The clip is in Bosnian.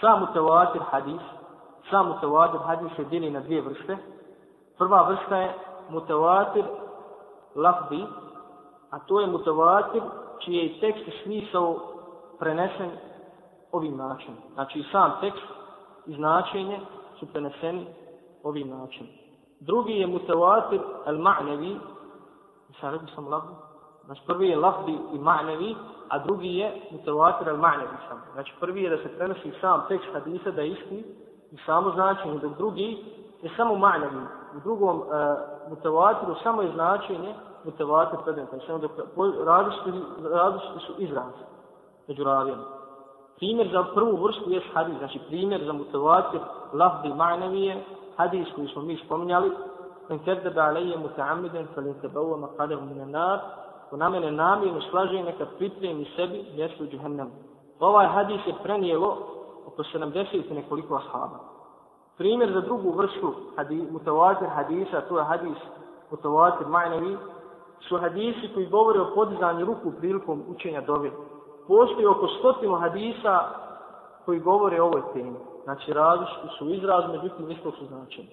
Sam mutawatir hadis, sam mutawatir hadis se dijeli na dvije vrste. Prva vrsta je mutawatir lafzi, a to je mutawatir čiji je tekst i smisao prenesen ovim načinom. Znači sam tekst i značenje su preneseni ovim načinom. Drugi je mutawatir al-ma'nevi, sam rekao sam lafzi, znači prvi je lafdi i ma'nevi, a drugi je mutawatir al-ma'nevi sam. Znači prvi je da se prenosi sam tekst hadisa da je isti i samo značenje, dok drugi je samo ma'nevi. U drugom e, mutawatiru samo je značenje mutawatir predmeta. Znači dok različiti, različiti su izrazi među ravijama. Primjer za prvu vrstu je hadis, znači primjer za mutawatir lafdi ma'nevi je hadis koji smo mi spominjali, en kerdebe alaije muta'amiden, falin tebaua maqadahu min anar, ko na mene namjerno slaže neka pripremi sebi mjesto u džuhennemu. Ovaj hadis je prenijelo oko 70 nekoliko ashaba. Primjer za drugu vrstu hadis, mutavatir hadisa, to je hadis mutavatir ma'nevi, su hadisi koji govore o podizanju ruku prilikom učenja dove. Postoji oko stotinu hadisa koji govore o ovoj temi. Znači različiti su izraz, međutim isto su značeni.